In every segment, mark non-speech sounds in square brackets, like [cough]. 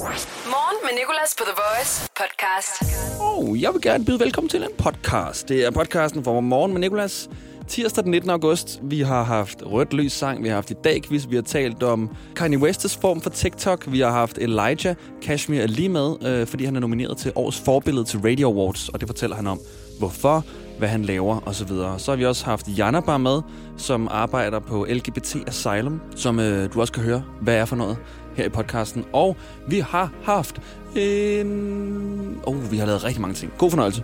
Morgen med Nicolas på The Voice podcast. Oh, jeg vil gerne byde velkommen til en podcast. Det er podcasten for Morgen med Nicolas. Tirsdag den 19. august. Vi har haft Rødt Lys sang, vi har haft i dag quiz, vi har talt om Kanye West's form for TikTok, vi har haft Elijah. Kashmir er lige med, øh, fordi han er nomineret til årets forbillede til Radio Awards, og det fortæller han om, hvorfor, hvad han laver osv. Så, så har vi også haft Janabar med, som arbejder på LGBT Asylum, som øh, du også kan høre, hvad er for noget her i podcasten. Og vi har haft en... Oh, vi har lavet rigtig mange ting. God fornøjelse.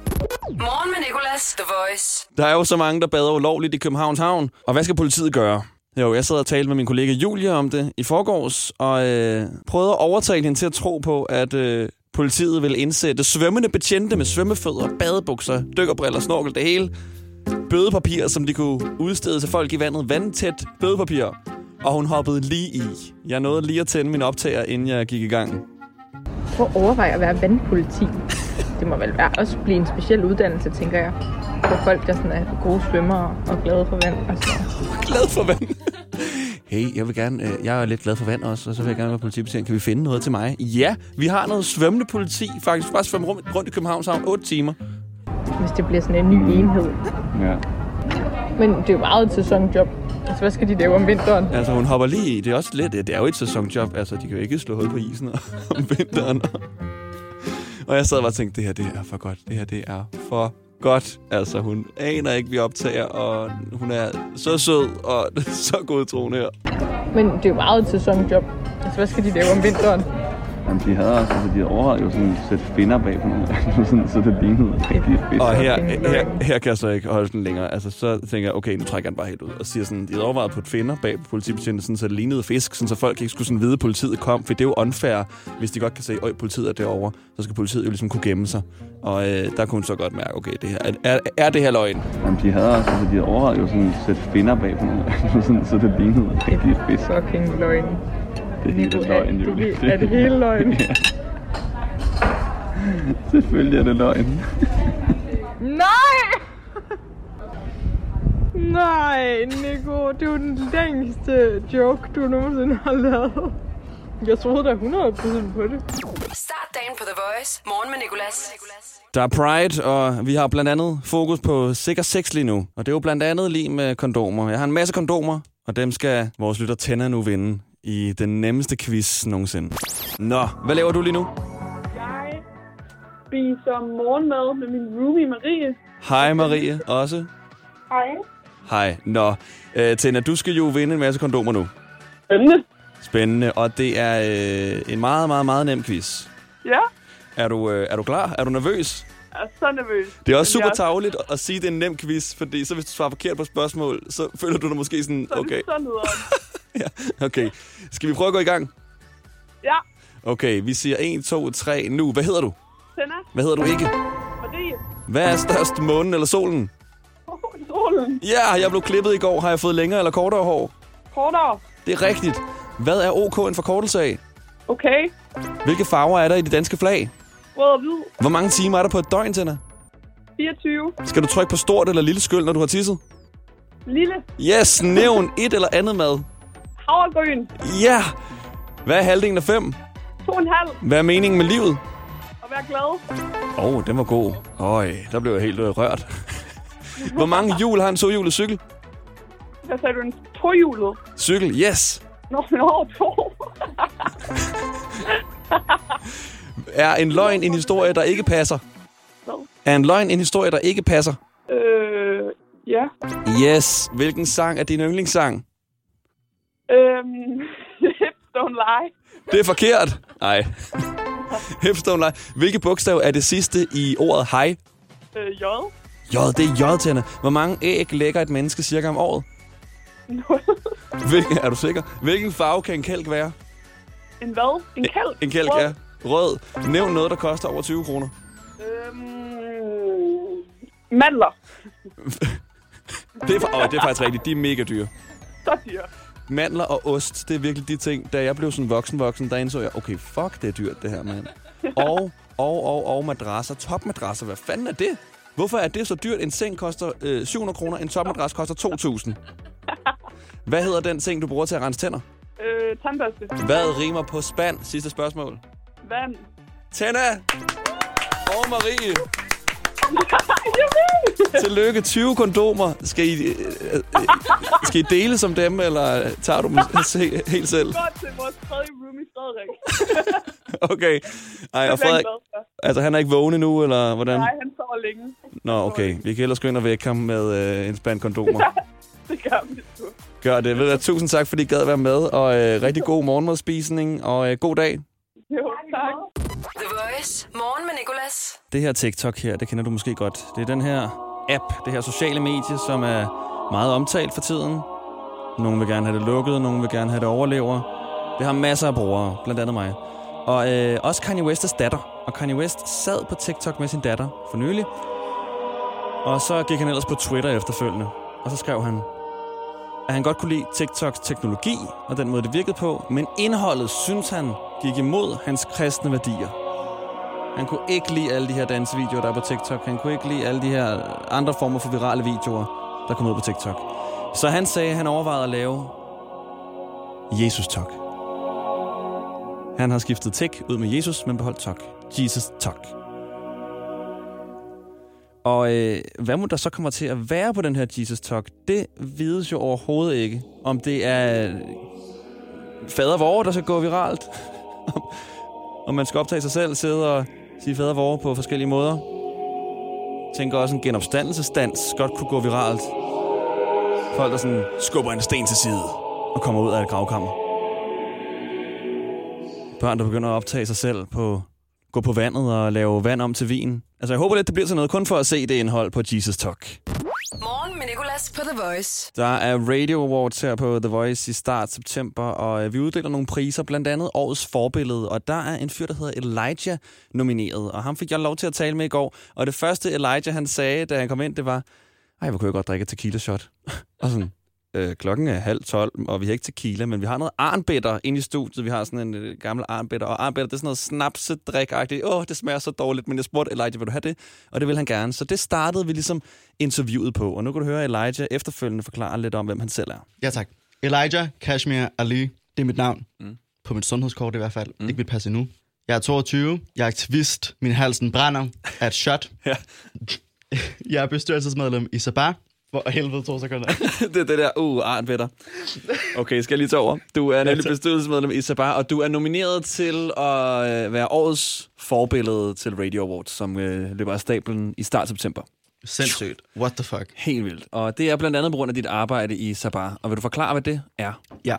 Morgen med Nicolas, The Voice. Der er jo så mange, der bader ulovligt i Københavns Havn. Og hvad skal politiet gøre? Jo, jeg sad og talte med min kollega Julia om det i forgårs, og øh, prøvede at overtale hende til at tro på, at øh, politiet vil indsætte svømmende betjente med svømmefødder, badebukser, dykkerbriller, snorkel, det hele. Bødepapir, som de kunne udstede til folk i vandet. Vandtæt bødepapir. Og hun hoppede lige i. Jeg nåede lige at tænde min optager, inden jeg gik i gang. Prøv at overveje at være vandpoliti. Det må vel være også blive en speciel uddannelse, tænker jeg. For folk, der sådan er gode svømmere og glade for vand. Og så. [laughs] glad for vand. Hey, jeg vil gerne, øh, jeg er lidt glad for vand også, og så vil jeg gerne være politibetjent. Kan vi finde noget til mig? Ja, vi har noget svømmende politi. Faktisk bare svømme rundt, rundt i Københavns Havn 8 timer. Hvis det bliver sådan en ny enhed. Ja. Men det er jo meget et sæsonjob. Altså, hvad skal de lave om vinteren? Altså, hun hopper lige i. Det er også lidt, det er jo et sæsonjob. Altså, de kan jo ikke slå hul på isen [laughs] om vinteren. og jeg sad og bare tænkte, det her, det er for godt. Det her, det er for godt. Altså, hun aner ikke, vi optager, og hun er så sød og [laughs] så godtroende her. Men det er jo meget et sæsonjob. Altså, hvad skal de lave om vinteren? Jamen, de havde også, altså, de overvejede jo sådan at sætte finder bag på nogle [laughs] sådan, så det lignede rigtig fedt. Og her, her, her kan jeg så ikke holde den længere. Altså, så tænker jeg, okay, nu trækker jeg den bare helt ud. Og siger sådan, de havde overvejet på et finder bag på politibetjenten, sådan, så det lignede fisk, sådan, så folk ikke skulle sådan vide, at politiet kom. For det er jo unfair, hvis de godt kan se, at politiet er derovre. Så skal politiet jo ligesom kunne gemme sig. Og øh, der kunne hun så godt mærke, okay, det her, er, er, det her løgn? Jamen, de havde også, altså, de overvejede jo sådan at sætte finder bag på nogle [laughs] sådan, så det lignede rigtig fedt. Fucking løgn. Det er Nico, løgn, Julie. det, er det hele løgn? [laughs] ja. Selvfølgelig er det løgn. Nej! Nej, Nico, det er jo den længste joke, du nogensinde har lavet. Jeg troede da 100% på det. Start dagen på The Voice. Morgen med Nicolas. Der er Pride, og vi har blandt andet fokus på sikker sex lige nu. Og det er jo blandt andet lige med kondomer. Jeg har en masse kondomer, og dem skal vores lytter Tænder nu vinde i den nemmeste quiz nogensinde. Nå, hvad laver du lige nu? Jeg spiser morgenmad med min roomie Marie. Hej Marie, også. Hej. Hej. Nå, øh, Tænder, du skal jo vinde en masse kondomer nu. Spændende. Spændende, og det er øh, en meget, meget, meget nem quiz. Ja, Er du, øh, er du klar? Er du nervøs? jeg er så nervøs. Det er også super jeg tageligt at sige, at det er en nem quiz, fordi så hvis du svarer forkert på spørgsmål, så føler du dig måske sådan, Så er okay, det så. [laughs] [laughs] ja, okay. Skal vi prøve at gå i gang? Ja, Okay, vi siger 1, 2, 3 nu. Hvad hedder du? Tænder. Hvad hedder du ikke? Marie. Hvad er størst, månen eller solen? Oh, solen. Ja, jeg blev klippet i går. Har jeg fået længere eller kortere hår? Kortere. Det er rigtigt. Hvad er OK en forkortelse af? Okay. Hvilke farver er der i det danske flag? Rød og hvid. Hvor mange timer er der på et døgn, Tænder? 24. Skal du trykke på stort eller lille skyld, når du har tisset? Lille. Yes, nævn et eller andet mad. Havregryn. Ja! Hvad er halvdelen af fem? To og en halv. Hvad er meningen med livet? Og vær glad. Åh, oh, den var god. Øj, der blev jeg helt øh, rørt. [laughs] Hvor mange hjul har en tohjulet cykel? Hvad sagde du? En tohjulet? Cykel, yes! Nå, nå, to. [laughs] Er en løgn en historie, der ikke passer? Hvad? Er en løgn en historie, der ikke passer? øh, ja. Yes. Hvilken sang er din yndlingssang? Øhm, [laughs] hips don't lie. Det er forkert. Nej. Hipstone Lie. Hvilke bogstav er det sidste i ordet hej? Øh, J. J, det er J, Tænder. Hvor mange æg lægger et menneske cirka om året? Nul. Hvilken, er du sikker? Hvilken farve kan en kælk være? En hvad? En kælk? En kælk, Rød. ja. Rød. Nævn noget, der koster over 20 kroner. Øhm, mandler. [laughs] Det er, åh, det er faktisk rigtigt. De er mega dyre. Så dyr. Mandler og ost, det er virkelig de ting. Da jeg blev sådan voksen-voksen, der indså jeg, okay, fuck, det er dyrt, det her, mand. Og, og, og, og madrasser. Topmadrasser, hvad fanden er det? Hvorfor er det så dyrt? En seng koster øh, 700 kroner, en topmadras koster 2.000. Hvad hedder den ting, du bruger til at rense tænder? Øh, tandbørste. Hvad rimer på spand? Sidste spørgsmål. Vand. Tanna og Marie. [laughs] Tillykke, 20 kondomer. Skal I, øh, øh, skal I dele som dem, eller tager du dem se- helt selv? Godt til vores tredje roomie, Frederik. Okay. Ej, og er Frederik, altså han er ikke vågen endnu, eller hvordan? Nej, han sover længe. Nå, okay. Vi kan ellers gå ind og vække ham med øh, en spand kondomer. Det gør vi sgu. Gør det. Ved du, tusind tak, fordi I gad være med, og øh, rigtig god morgenmadspisning, og øh, god dag. Voice. Morgen med Nicolas. Det her TikTok her, det kender du måske godt. Det er den her app, det her sociale medie, som er meget omtalt for tiden. Nogle vil gerne have det lukket, nogle vil gerne have det overlever. Det har masser af brugere, blandt andet mig. Og øh, også Kanye West's datter. Og Kanye West sad på TikTok med sin datter for nylig. Og så gik han ellers på Twitter efterfølgende. Og så skrev han, at han godt kunne lide TikToks teknologi og den måde, det virkede på. Men indholdet, synes han, gik imod hans kristne værdier. Han kunne ikke lide alle de her dansevideoer, der er på TikTok. Han kunne ikke lide alle de her andre former for virale videoer, der kom ud på TikTok. Så han sagde, at han overvejede at lave Jesus Talk. Han har skiftet tik ud med Jesus, men beholdt Talk. Jesus Talk. Og øh, hvad må der så kommer til at være på den her Jesus Talk, det vides jo overhovedet ikke. Om det er fader vor, der skal gå viralt. [laughs] om man skal optage sig selv, sidde og sige fader vor på forskellige måder. Jeg tænker også en genopstandelsesdans godt kunne gå viralt. Folk, der sådan skubber en sten til side og kommer ud af et gravkammer. Børn, der begynder at optage sig selv på gå på vandet og lave vand om til vin. Altså, jeg håber lidt, det bliver sådan noget kun for at se det indhold på Jesus Talk. Morgen med Nicolas på The Voice. Der er Radio Awards her på The Voice i start september, og øh, vi uddeler nogle priser, blandt andet Årets Forbillede, og der er en fyr, der hedder Elijah nomineret, og ham fik jeg lov til at tale med i går, og det første Elijah, han sagde, da han kom ind, det var, ej, hvor kunne jeg godt drikke tequila shot. [laughs] og sådan, øh, klokken er halv tolv, og vi har ikke tequila, men vi har noget arnbitter inde i studiet. Vi har sådan en øh, gammel arnbitter, og arnbitter, det er sådan noget snapsedrik-agtigt. Åh, det smager så dårligt, men jeg spurgte Elijah, vil du have det? Og det vil han gerne. Så det startede vi ligesom interviewet på, og nu kan du høre Elijah efterfølgende forklare lidt om, hvem han selv er. Ja, tak. Elijah Kashmir Ali, det er mit navn. Mm. På mit sundhedskort i hvert fald. Mm. Ikke mit pas endnu. Jeg er 22. Jeg er aktivist. Min halsen brænder et shot. [laughs] Ja. Jeg er bestyrelsesmedlem i Sabah. For helvede, to sekunder. [laughs] det er det der, uh, arnbitter. Okay, skal jeg lige tage over? Du er nemlig bestyrelsesmedlem i Sabah, og du er nomineret til at øh, være årets forbillede til Radio Awards, som øh, løber af stablen i start september. Sindssygt. What the fuck? Helt vildt. Og det er blandt andet på grund af dit arbejde i Sabah. Og vil du forklare, hvad det er? Ja.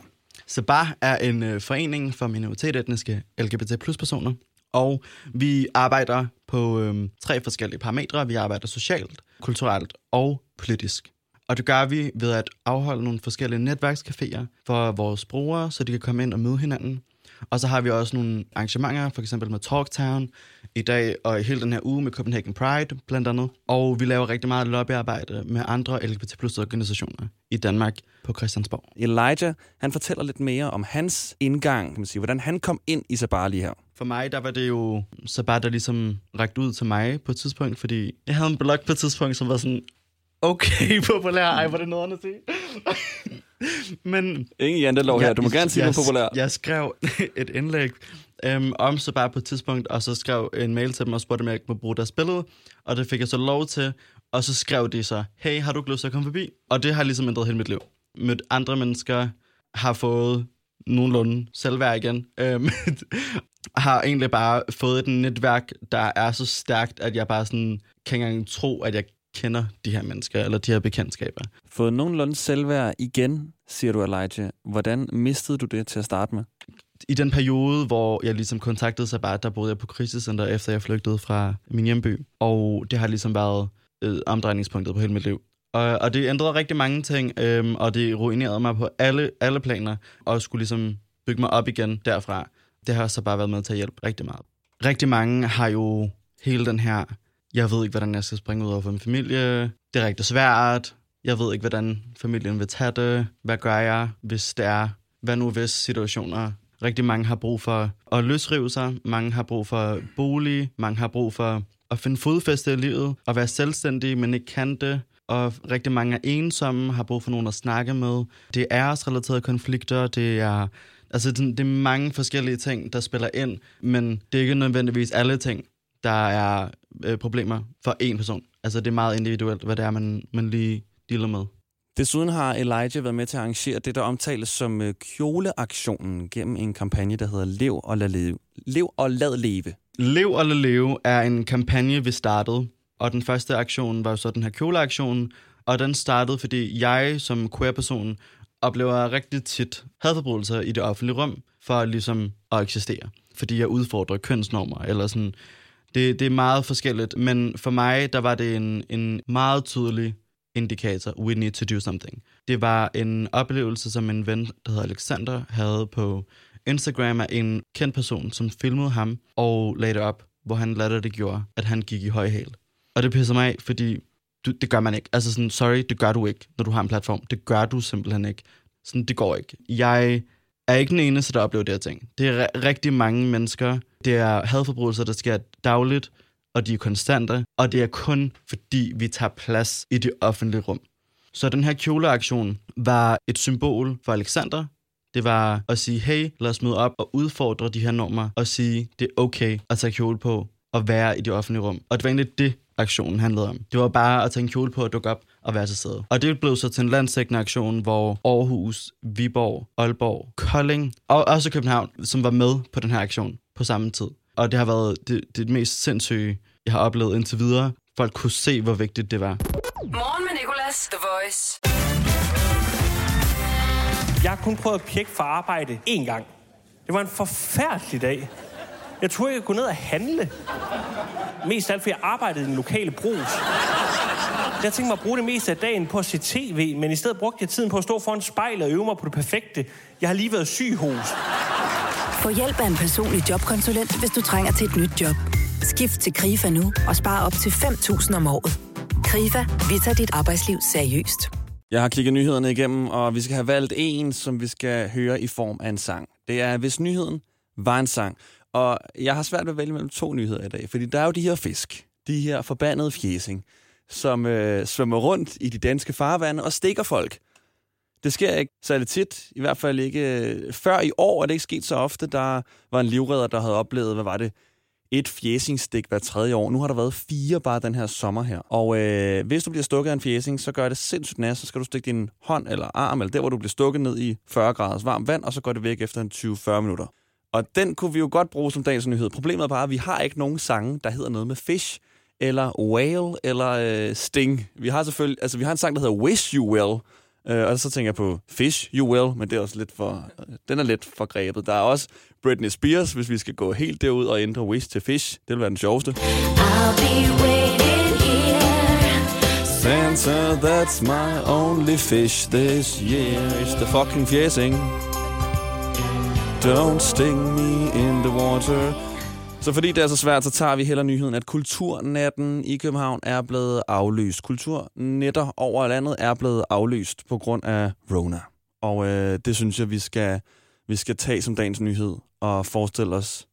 Sabah er en øh, forening for minoritetsetniske LGBT plus personer. Og vi arbejder på øh, tre forskellige parametre. Vi arbejder socialt, kulturelt og politisk. Og det gør vi ved at afholde nogle forskellige netværkscaféer for vores brugere, så de kan komme ind og møde hinanden. Og så har vi også nogle arrangementer, for eksempel med Talktown i dag og i hele den her uge med Copenhagen Pride blandt andet. Og vi laver rigtig meget lobbyarbejde med andre LGBT plus organisationer i Danmark på Christiansborg. Elijah, han fortæller lidt mere om hans indgang, kan man sige, hvordan han kom ind i Sabah lige her. For mig, der var det jo Sabah, der ligesom rækte ud til mig på et tidspunkt, fordi jeg havde en blog på et tidspunkt, som var sådan, okay [laughs] populær. Ej, var det noget at sige? [laughs] Men Ingen jantelov her. Du må gerne sige jeg, noget populær. Jeg skrev [laughs] et indlæg øhm, om så bare på et tidspunkt, og så skrev en mail til dem og spurgte, om jeg må bruge deres billede. Og det fik jeg så lov til. Og så skrev de så, hey, har du ikke lyst til at komme forbi? Og det har ligesom ændret hele mit liv. Mødt andre mennesker, har fået nogenlunde selvværd igen. Øhm, har egentlig bare fået et netværk, der er så stærkt, at jeg bare sådan kan ikke engang tro, at jeg kender de her mennesker, eller de her bekendtskaber. Fået nogenlunde selvværd igen, siger du, Elijah. Hvordan mistede du det til at starte med? i den periode, hvor jeg ligesom kontaktede sig bare, der boede jeg på krisecenter, efter jeg flygtede fra min hjemby. Og det har ligesom været øh, omdrejningspunktet på hele mit liv. Og, og det ændrede rigtig mange ting, øhm, og det ruinerede mig på alle, alle planer, og skulle ligesom bygge mig op igen derfra. Det har så bare været med til at hjælpe rigtig meget. Rigtig mange har jo hele den her, jeg ved ikke, hvordan jeg skal springe ud over for min familie. Det er rigtig svært. Jeg ved ikke, hvordan familien vil tage det. Hvad gør jeg, hvis det er? Hvad nu hvis situationer? Rigtig mange har brug for at løsrive sig. Mange har brug for bolig. Mange har brug for at finde fodfæste i livet. Og være selvstændige, men ikke kan det. Og rigtig mange er ensomme, har brug for nogen at snakke med. Det er æresrelaterede konflikter. Det er Altså, det, det er mange forskellige ting, der spiller ind, men det er ikke nødvendigvis alle ting, der er øh, problemer for én person. Altså, det er meget individuelt, hvad det er, man, man lige dealer med. Desuden har Elijah været med til at arrangere det, der omtales som øh, kjoleaktionen gennem en kampagne, der hedder Lev og lad leve. Lev og lad leve. Lev eller leve er en kampagne, vi startede, og den første aktion var jo så den her kjoleaktion, og den startede, fordi jeg som queer-person oplever rigtig tit hadforbrydelser i det offentlige rum, for ligesom at eksistere. Fordi jeg udfordrer kønsnormer, eller sådan. Det, det er meget forskelligt, men for mig, der var det en, en meget tydelig indikator, we need to do something. Det var en oplevelse, som en ven, der hedder Alexander, havde på Instagram af en kendt person, som filmede ham og lagde det op, hvor han lader det gjorde, at han gik i høj hæl. Og det pisser mig af, fordi du, det gør man ikke. Altså sådan, sorry, det gør du ikke, når du har en platform. Det gør du simpelthen ikke. Sådan, det går ikke. Jeg er ikke den eneste, der oplever det her ting. Det er rigtig mange mennesker. Det er hadforbrydelser, der sker dagligt, og de er konstante, og det er kun fordi, vi tager plads i det offentlige rum. Så den her kjoleaktion var et symbol for Alexander. Det var at sige, hey, lad os møde op og udfordre de her normer, og sige, det er okay at tage kjole på og være i det offentlige rum. Og det var egentlig det, aktionen handlede om. Det var bare at tage en kjole på og dukke op og være til stede. Og det blev så til en landsdækkende aktion, hvor Aarhus, Viborg, Aalborg, Kolding og også København, som var med på den her aktion på samme tid. Og det har været det, det mest sindssyge, jeg har oplevet indtil videre. Folk kunne se, hvor vigtigt det var. Morgen med Nicolas, The Voice. Jeg har kun prøvet at pjekke for arbejde én gang. Det var en forfærdelig dag. Jeg troede, jeg kunne gå ned og handle. Mest alt, fordi jeg arbejdede i den lokale brus. Jeg tænkte mig at bruge det meste af dagen på at se tv, men i stedet brugte jeg tiden på at stå foran spejlet og øve mig på det perfekte. Jeg har lige været syg hos. Få hjælp af en personlig jobkonsulent, hvis du trænger til et nyt job. Skift til KRIFA nu og spare op til 5.000 om året. KRIFA, vi tager dit arbejdsliv seriøst. Jeg har kigget nyhederne igennem, og vi skal have valgt en, som vi skal høre i form af en sang. Det er, hvis nyheden var en sang. Og jeg har svært ved at vælge mellem to nyheder i dag, fordi der er jo de her fisk, de her forbandede fjesing, som øh, svømmer rundt i de danske farvande og stikker folk. Det sker ikke særlig tit, i hvert fald ikke øh, før i år, er det ikke sket så ofte. Der var en livredder, der havde oplevet, hvad var det, et fjæsingstik hver tredje år. Nu har der været fire bare den her sommer her. Og øh, hvis du bliver stukket af en fjæsing, så gør det sindssygt næst. Så skal du stikke din hånd eller arm, eller der, hvor du bliver stukket ned i 40 graders varmt vand, og så går det væk efter en 20-40 minutter. Og den kunne vi jo godt bruge som dagens nyhed. Problemet er bare, at vi har ikke nogen sange, der hedder noget med fish, eller whale, eller øh, sting. Vi har selvfølgelig, altså vi har en sang, der hedder Wish You Well, øh, og så tænker jeg på Fish You Will, men det er også lidt for, den er lidt for grebet. Der er også Britney Spears, hvis vi skal gå helt derud og ændre Wish til Fish. Det vil være den sjoveste. Santa, that's my only fish this year. It's the fucking fjæsing. Don't sting me in the water. Så fordi det er så svært, så tager vi heller nyheden, at kulturnatten i København er blevet aflyst. Kulturnetter over landet er blevet aflyst på grund af Rona. Og øh, det synes jeg, vi skal, vi skal tage som dagens nyhed og forestille os,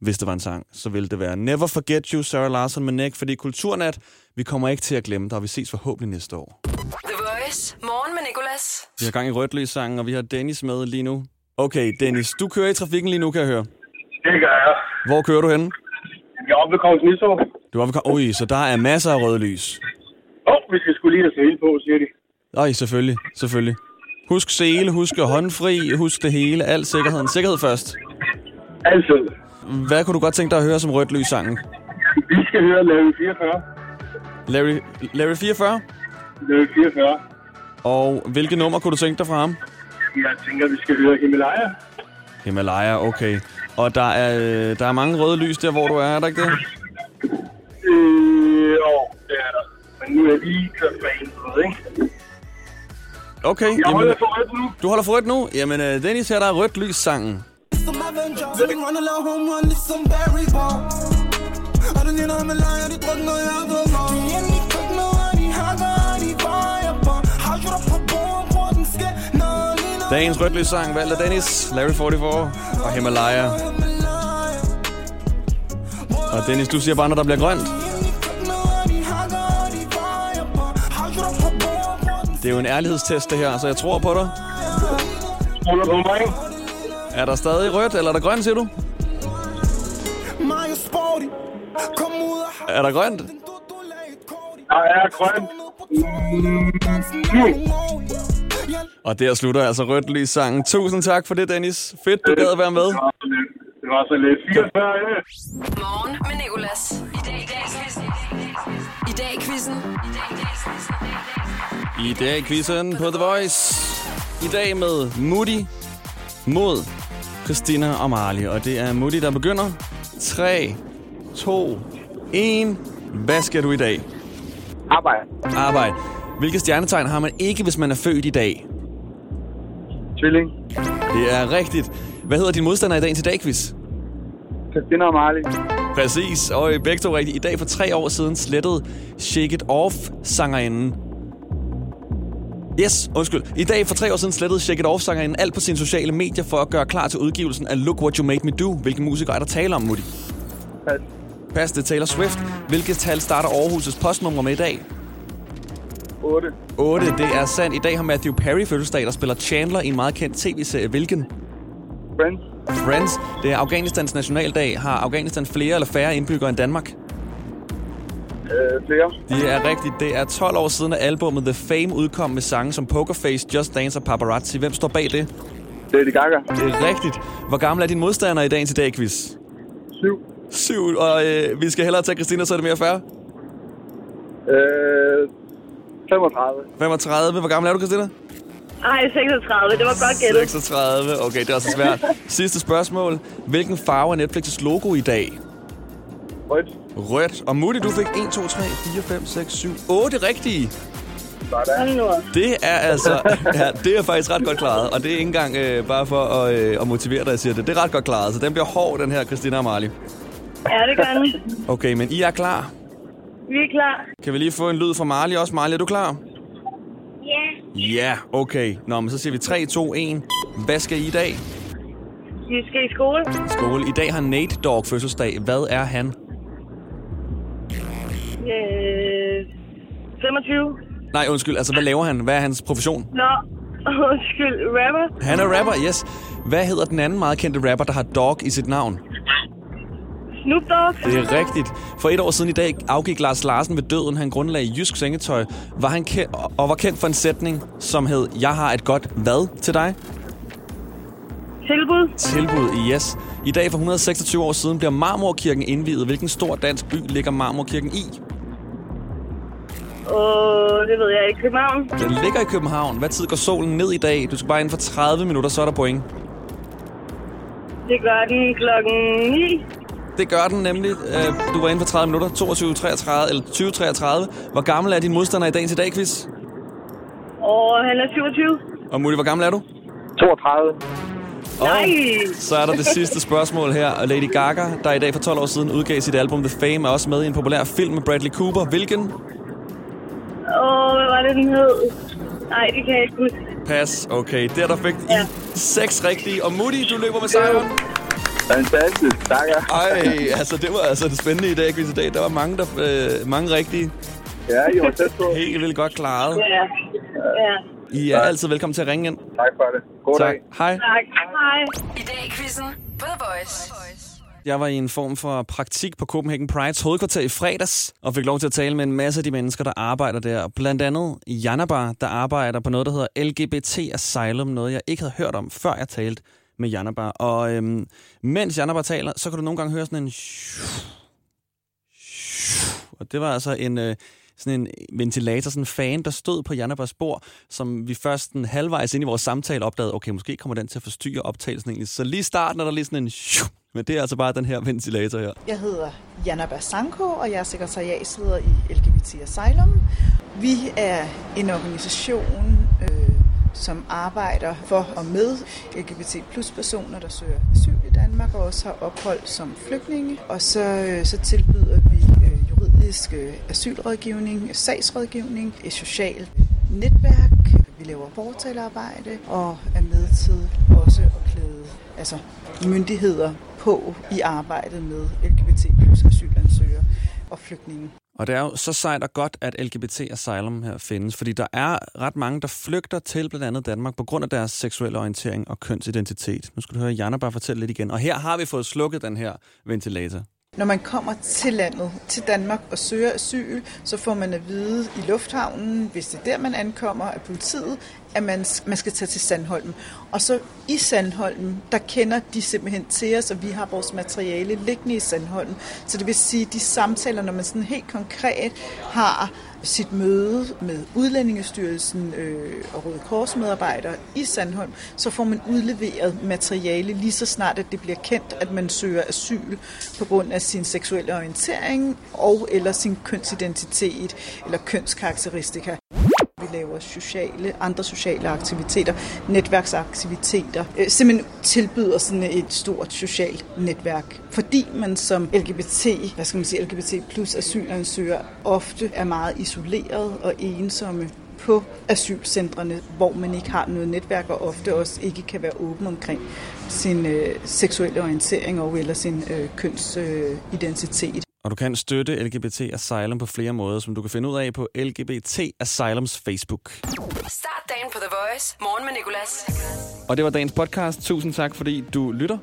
hvis det var en sang, så ville det være Never Forget You, Sarah Larson med Nick, fordi Kulturnat, vi kommer ikke til at glemme dig, og vi ses forhåbentlig næste år. The Voice. Morgen med Nicolas. Vi har gang i rødløs-sangen, og vi har Dennis med lige nu. Okay, Dennis, du kører i trafikken lige nu, kan jeg høre. Det gør jeg. Hvor kører du henne? Jeg er oppe ved Kongens Nytorv. Du er oppe ved- Ui, så der er masser af røde lys. Åh, oh, vi skal skulle lige have sele på, siger de. Ej, selvfølgelig, selvfølgelig. Husk sele, husk håndfri, husk det hele, al sikkerheden. Sikkerhed først. Altid. Hvad kunne du godt tænke dig at høre som rødt lys sangen? Vi skal høre Larry 44. Larry, Larry 44? Larry 44. Og hvilke nummer kunne du tænke dig fra ham? Jeg tænker, vi skal høre Himalaya. Himalaya, okay. Og der er, øh, der er mange røde lys der, hvor du er, er der ikke det? Øh, jo, det er der. Men nu er jeg lige kørt fra en ikke? Okay, Jeg jamen, holder for rødt nu. du holder for rødt nu? Jamen, øh, Dennis, her der er rødt lys sangen. Dagens rødt lys sang valgt af Dennis, Larry 44 og Himalaya. Og Dennis, du siger bare, når der bliver grønt. Det er jo en ærlighedstest, det her, så jeg tror på dig. Stoler på mig? Er der stadig rødt, eller er der grønt, siger du? Er der grønt? Der er grønt. Og der slutter altså rødt lys sangen. Tusind tak for det, Dennis. Fedt, du gad at være med. Det var så lidt. Det var så lidt. 44 ja. Morgen med Nicolas. I dag i dag I dag i quizzen. I dag i quizzen på The Voice. I dag med Moody mod Christina og Marley. Og det er Moody, der begynder. 3, 2, 1. Hvad skal du i dag? Arbejde. Arbejde. Hvilke stjernetegn har man ikke, hvis man er født i dag? Tvilling. Det er rigtigt. Hvad hedder din modstander i dagens i dag, quiz? Christina og Marley. Præcis, og i begge to rigtigt. I dag for tre år siden slettede Shake It Off sangerinden. Yes, undskyld. I dag for tre år siden slettede Shake It Off sangerinden alt på sine sociale medier for at gøre klar til udgivelsen af Look What You Made Me Do. Hvilken musiker er der tale om, Moody? Pas. Pas, det er Taylor Swift. Hvilket tal starter Aarhus' postnummer med i dag? 8. 8. Det er sandt. I dag har Matthew Perry fødselsdag, der spiller Chandler i en meget kendt tv-serie. Hvilken? Friends. Friends. Det er Afghanistans nationaldag. Har Afghanistan flere eller færre indbyggere end Danmark? Øh, flere. Det er rigtigt. Det er 12 år siden, at albumet The Fame udkom med sange som Pokerface, Just Dance og Paparazzi. Hvem står bag det? Lady Gaga. Det er rigtigt. Hvor gammel er din modstander i dagens i dag, quiz? 7. 7. Og øh, vi skal hellere tage Christina, så er det mere færre. Øh, 35. 35. Hvor gammel er du, Christina? Ej, 36. Det var godt gættet. 36. Okay, det er også svært. [laughs] Sidste spørgsmål. Hvilken farve er Netflix' logo i dag? Rødt. Rødt. Og Mutti, du fik 1, 2, 3, 4, 5, 6, 7, 8 rigtige. Sådan. Det er altså, [laughs] ja, det er faktisk ret godt klaret. Og det er ikke engang øh, bare for at, øh, at motivere dig, jeg siger det. Det er ret godt klaret, så den bliver hård, den her Christina og Marley. Ja, det gør den. Okay, men I er klar. Vi er klar. Kan vi lige få en lyd fra Marley også? Marley, er du klar? Ja. Ja, okay. Nå, men så siger vi 3, 2, 1. Hvad skal I i dag? Vi skal i skole. Skole. I dag har Nate Dogg fødselsdag. Hvad er han? Øh, 25. Nej, undskyld. Altså, hvad laver han? Hvad er hans profession? Nå, [laughs] undskyld. Rapper. Han er rapper, yes. Hvad hedder den anden meget kendte rapper, der har Dog i sit navn? Snoop Dogg. Det er rigtigt. For et år siden i dag afgik Lars Larsen ved døden. Han grundlagde Jysk Sengetøj var han kendt, og var kendt for en sætning, som hed Jeg har et godt hvad til dig? Tilbud. Tilbud, yes. I dag for 126 år siden bliver Marmorkirken indviet. Hvilken stor dansk by ligger Marmorkirken i? Og det ved jeg ikke. København. Den ligger i København. Hvad tid går solen ned i dag? Du skal bare inden for 30 minutter, så er der point. Det gør den klokken 9. Det gør den nemlig. Øh, Du var inde for 30 minutter. 22.33 eller 20.33. Hvor gammel er din modstander i dagens i dag, quiz? Og han er 27. Og Mutti, hvor gammel er du? 32. Og Nej. så er der det sidste spørgsmål her. Og Lady Gaga, der i dag for 12 år siden udgav sit album The Fame, er også med i en populær film med Bradley Cooper. Hvilken? Og hvad var det, den hed? Nej, det kan jeg ikke huske. Pas. Okay, der der fik Ja. I seks rigtige. Og Mutti, du løber med sejren. Fantastisk. Takker. Ej, altså det var altså det spændende i dag, quiz i dag. Der var mange, der, øh, mange rigtige. Ja, I var tæt på. Helt vildt godt klaret. Ja. Ja. I er altid velkommen til at ringe ind. Tak for det. God Tak. dag. Hej. Tak. Hej. I dag i quizzen på The Voice. Jeg var i en form for praktik på Copenhagen Prides hovedkvarter i fredags, og fik lov til at tale med en masse af de mennesker, der arbejder der. Blandt andet Janabar, der arbejder på noget, der hedder LGBT Asylum, noget jeg ikke havde hørt om, før jeg talte med Janabar. Og øhm, mens Janabar taler, så kan du nogle gange høre sådan en... Og det var altså en... Øh, sådan en ventilator, sådan en fan, der stod på Jannabars bord, som vi først en halvvejs ind i vores samtale opdagede, okay, måske kommer den til at forstyrre optagelsen egentlig. Så lige starten er der lige sådan en... Men det er altså bare den her ventilator her. Jeg hedder Jana Basanko, og jeg er sekretariatsleder i LGBT Asylum. Vi er en organisation, som arbejder for og med LGBT plus personer, der søger asyl i Danmark og også har ophold som flygtninge. Og så, øh, så tilbyder vi øh, juridisk øh, asylrådgivning, sagsrådgivning, et socialt netværk. Vi laver portalarbejde og er med til også at klæde altså, myndigheder på i arbejdet med LGBT plus asylansøgere og flygtninge. Og det er jo så sejt og godt, at LGBT Asylum her findes, fordi der er ret mange, der flygter til blandt andet Danmark på grund af deres seksuelle orientering og kønsidentitet. Nu skal du høre Janne bare fortælle lidt igen. Og her har vi fået slukket den her ventilator. Når man kommer til landet, til Danmark og søger asyl, så får man at vide i lufthavnen, hvis det er der, man ankommer af politiet, at man, man skal tage til Sandholm. Og så i Sandholm, der kender de simpelthen til os, og vi har vores materiale liggende i Sandholm. Så det vil sige, de samtaler, når man sådan helt konkret har sit møde med Udlændingestyrelsen øh, og Røde Kors medarbejdere i Sandholm, så får man udleveret materiale lige så snart, at det bliver kendt, at man søger asyl på grund af sin seksuelle orientering og eller sin kønsidentitet eller kønskarakteristika. Laver sociale, andre sociale aktiviteter, netværksaktiviteter. Øh, simpelthen tilbyder sådan et stort socialt netværk. Fordi man som LGBT, hvad skal man sige, LGBT plus asylansøger ofte er meget isoleret og ensomme på asylcentrene, hvor man ikke har noget netværk og ofte også ikke kan være åben omkring sin øh, seksuelle orientering og eller sin øh, kønsidentitet. Øh, og du kan støtte LGBT Asylum på flere måder, som du kan finde ud af på LGBT Asylums Facebook. Start dagen på The Voice. Morgen med Nicolas. Og det var dagens podcast. Tusind tak, fordi du lytter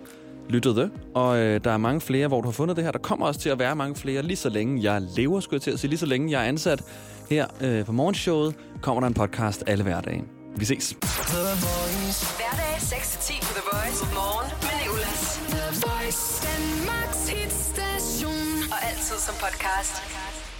lyttede. Og øh, der er mange flere, hvor du har fundet det her. Der kommer også til at være mange flere, lige så længe jeg lever, skulle jeg til at sige. Lige så længe jeg er ansat her øh, på morgenshowet, kommer der en podcast alle hverdage. Vi ses. Hverdag 6-10 på The Voice. Morgen med Nicolas. The Voice. Hitstation. Og altid som podcast.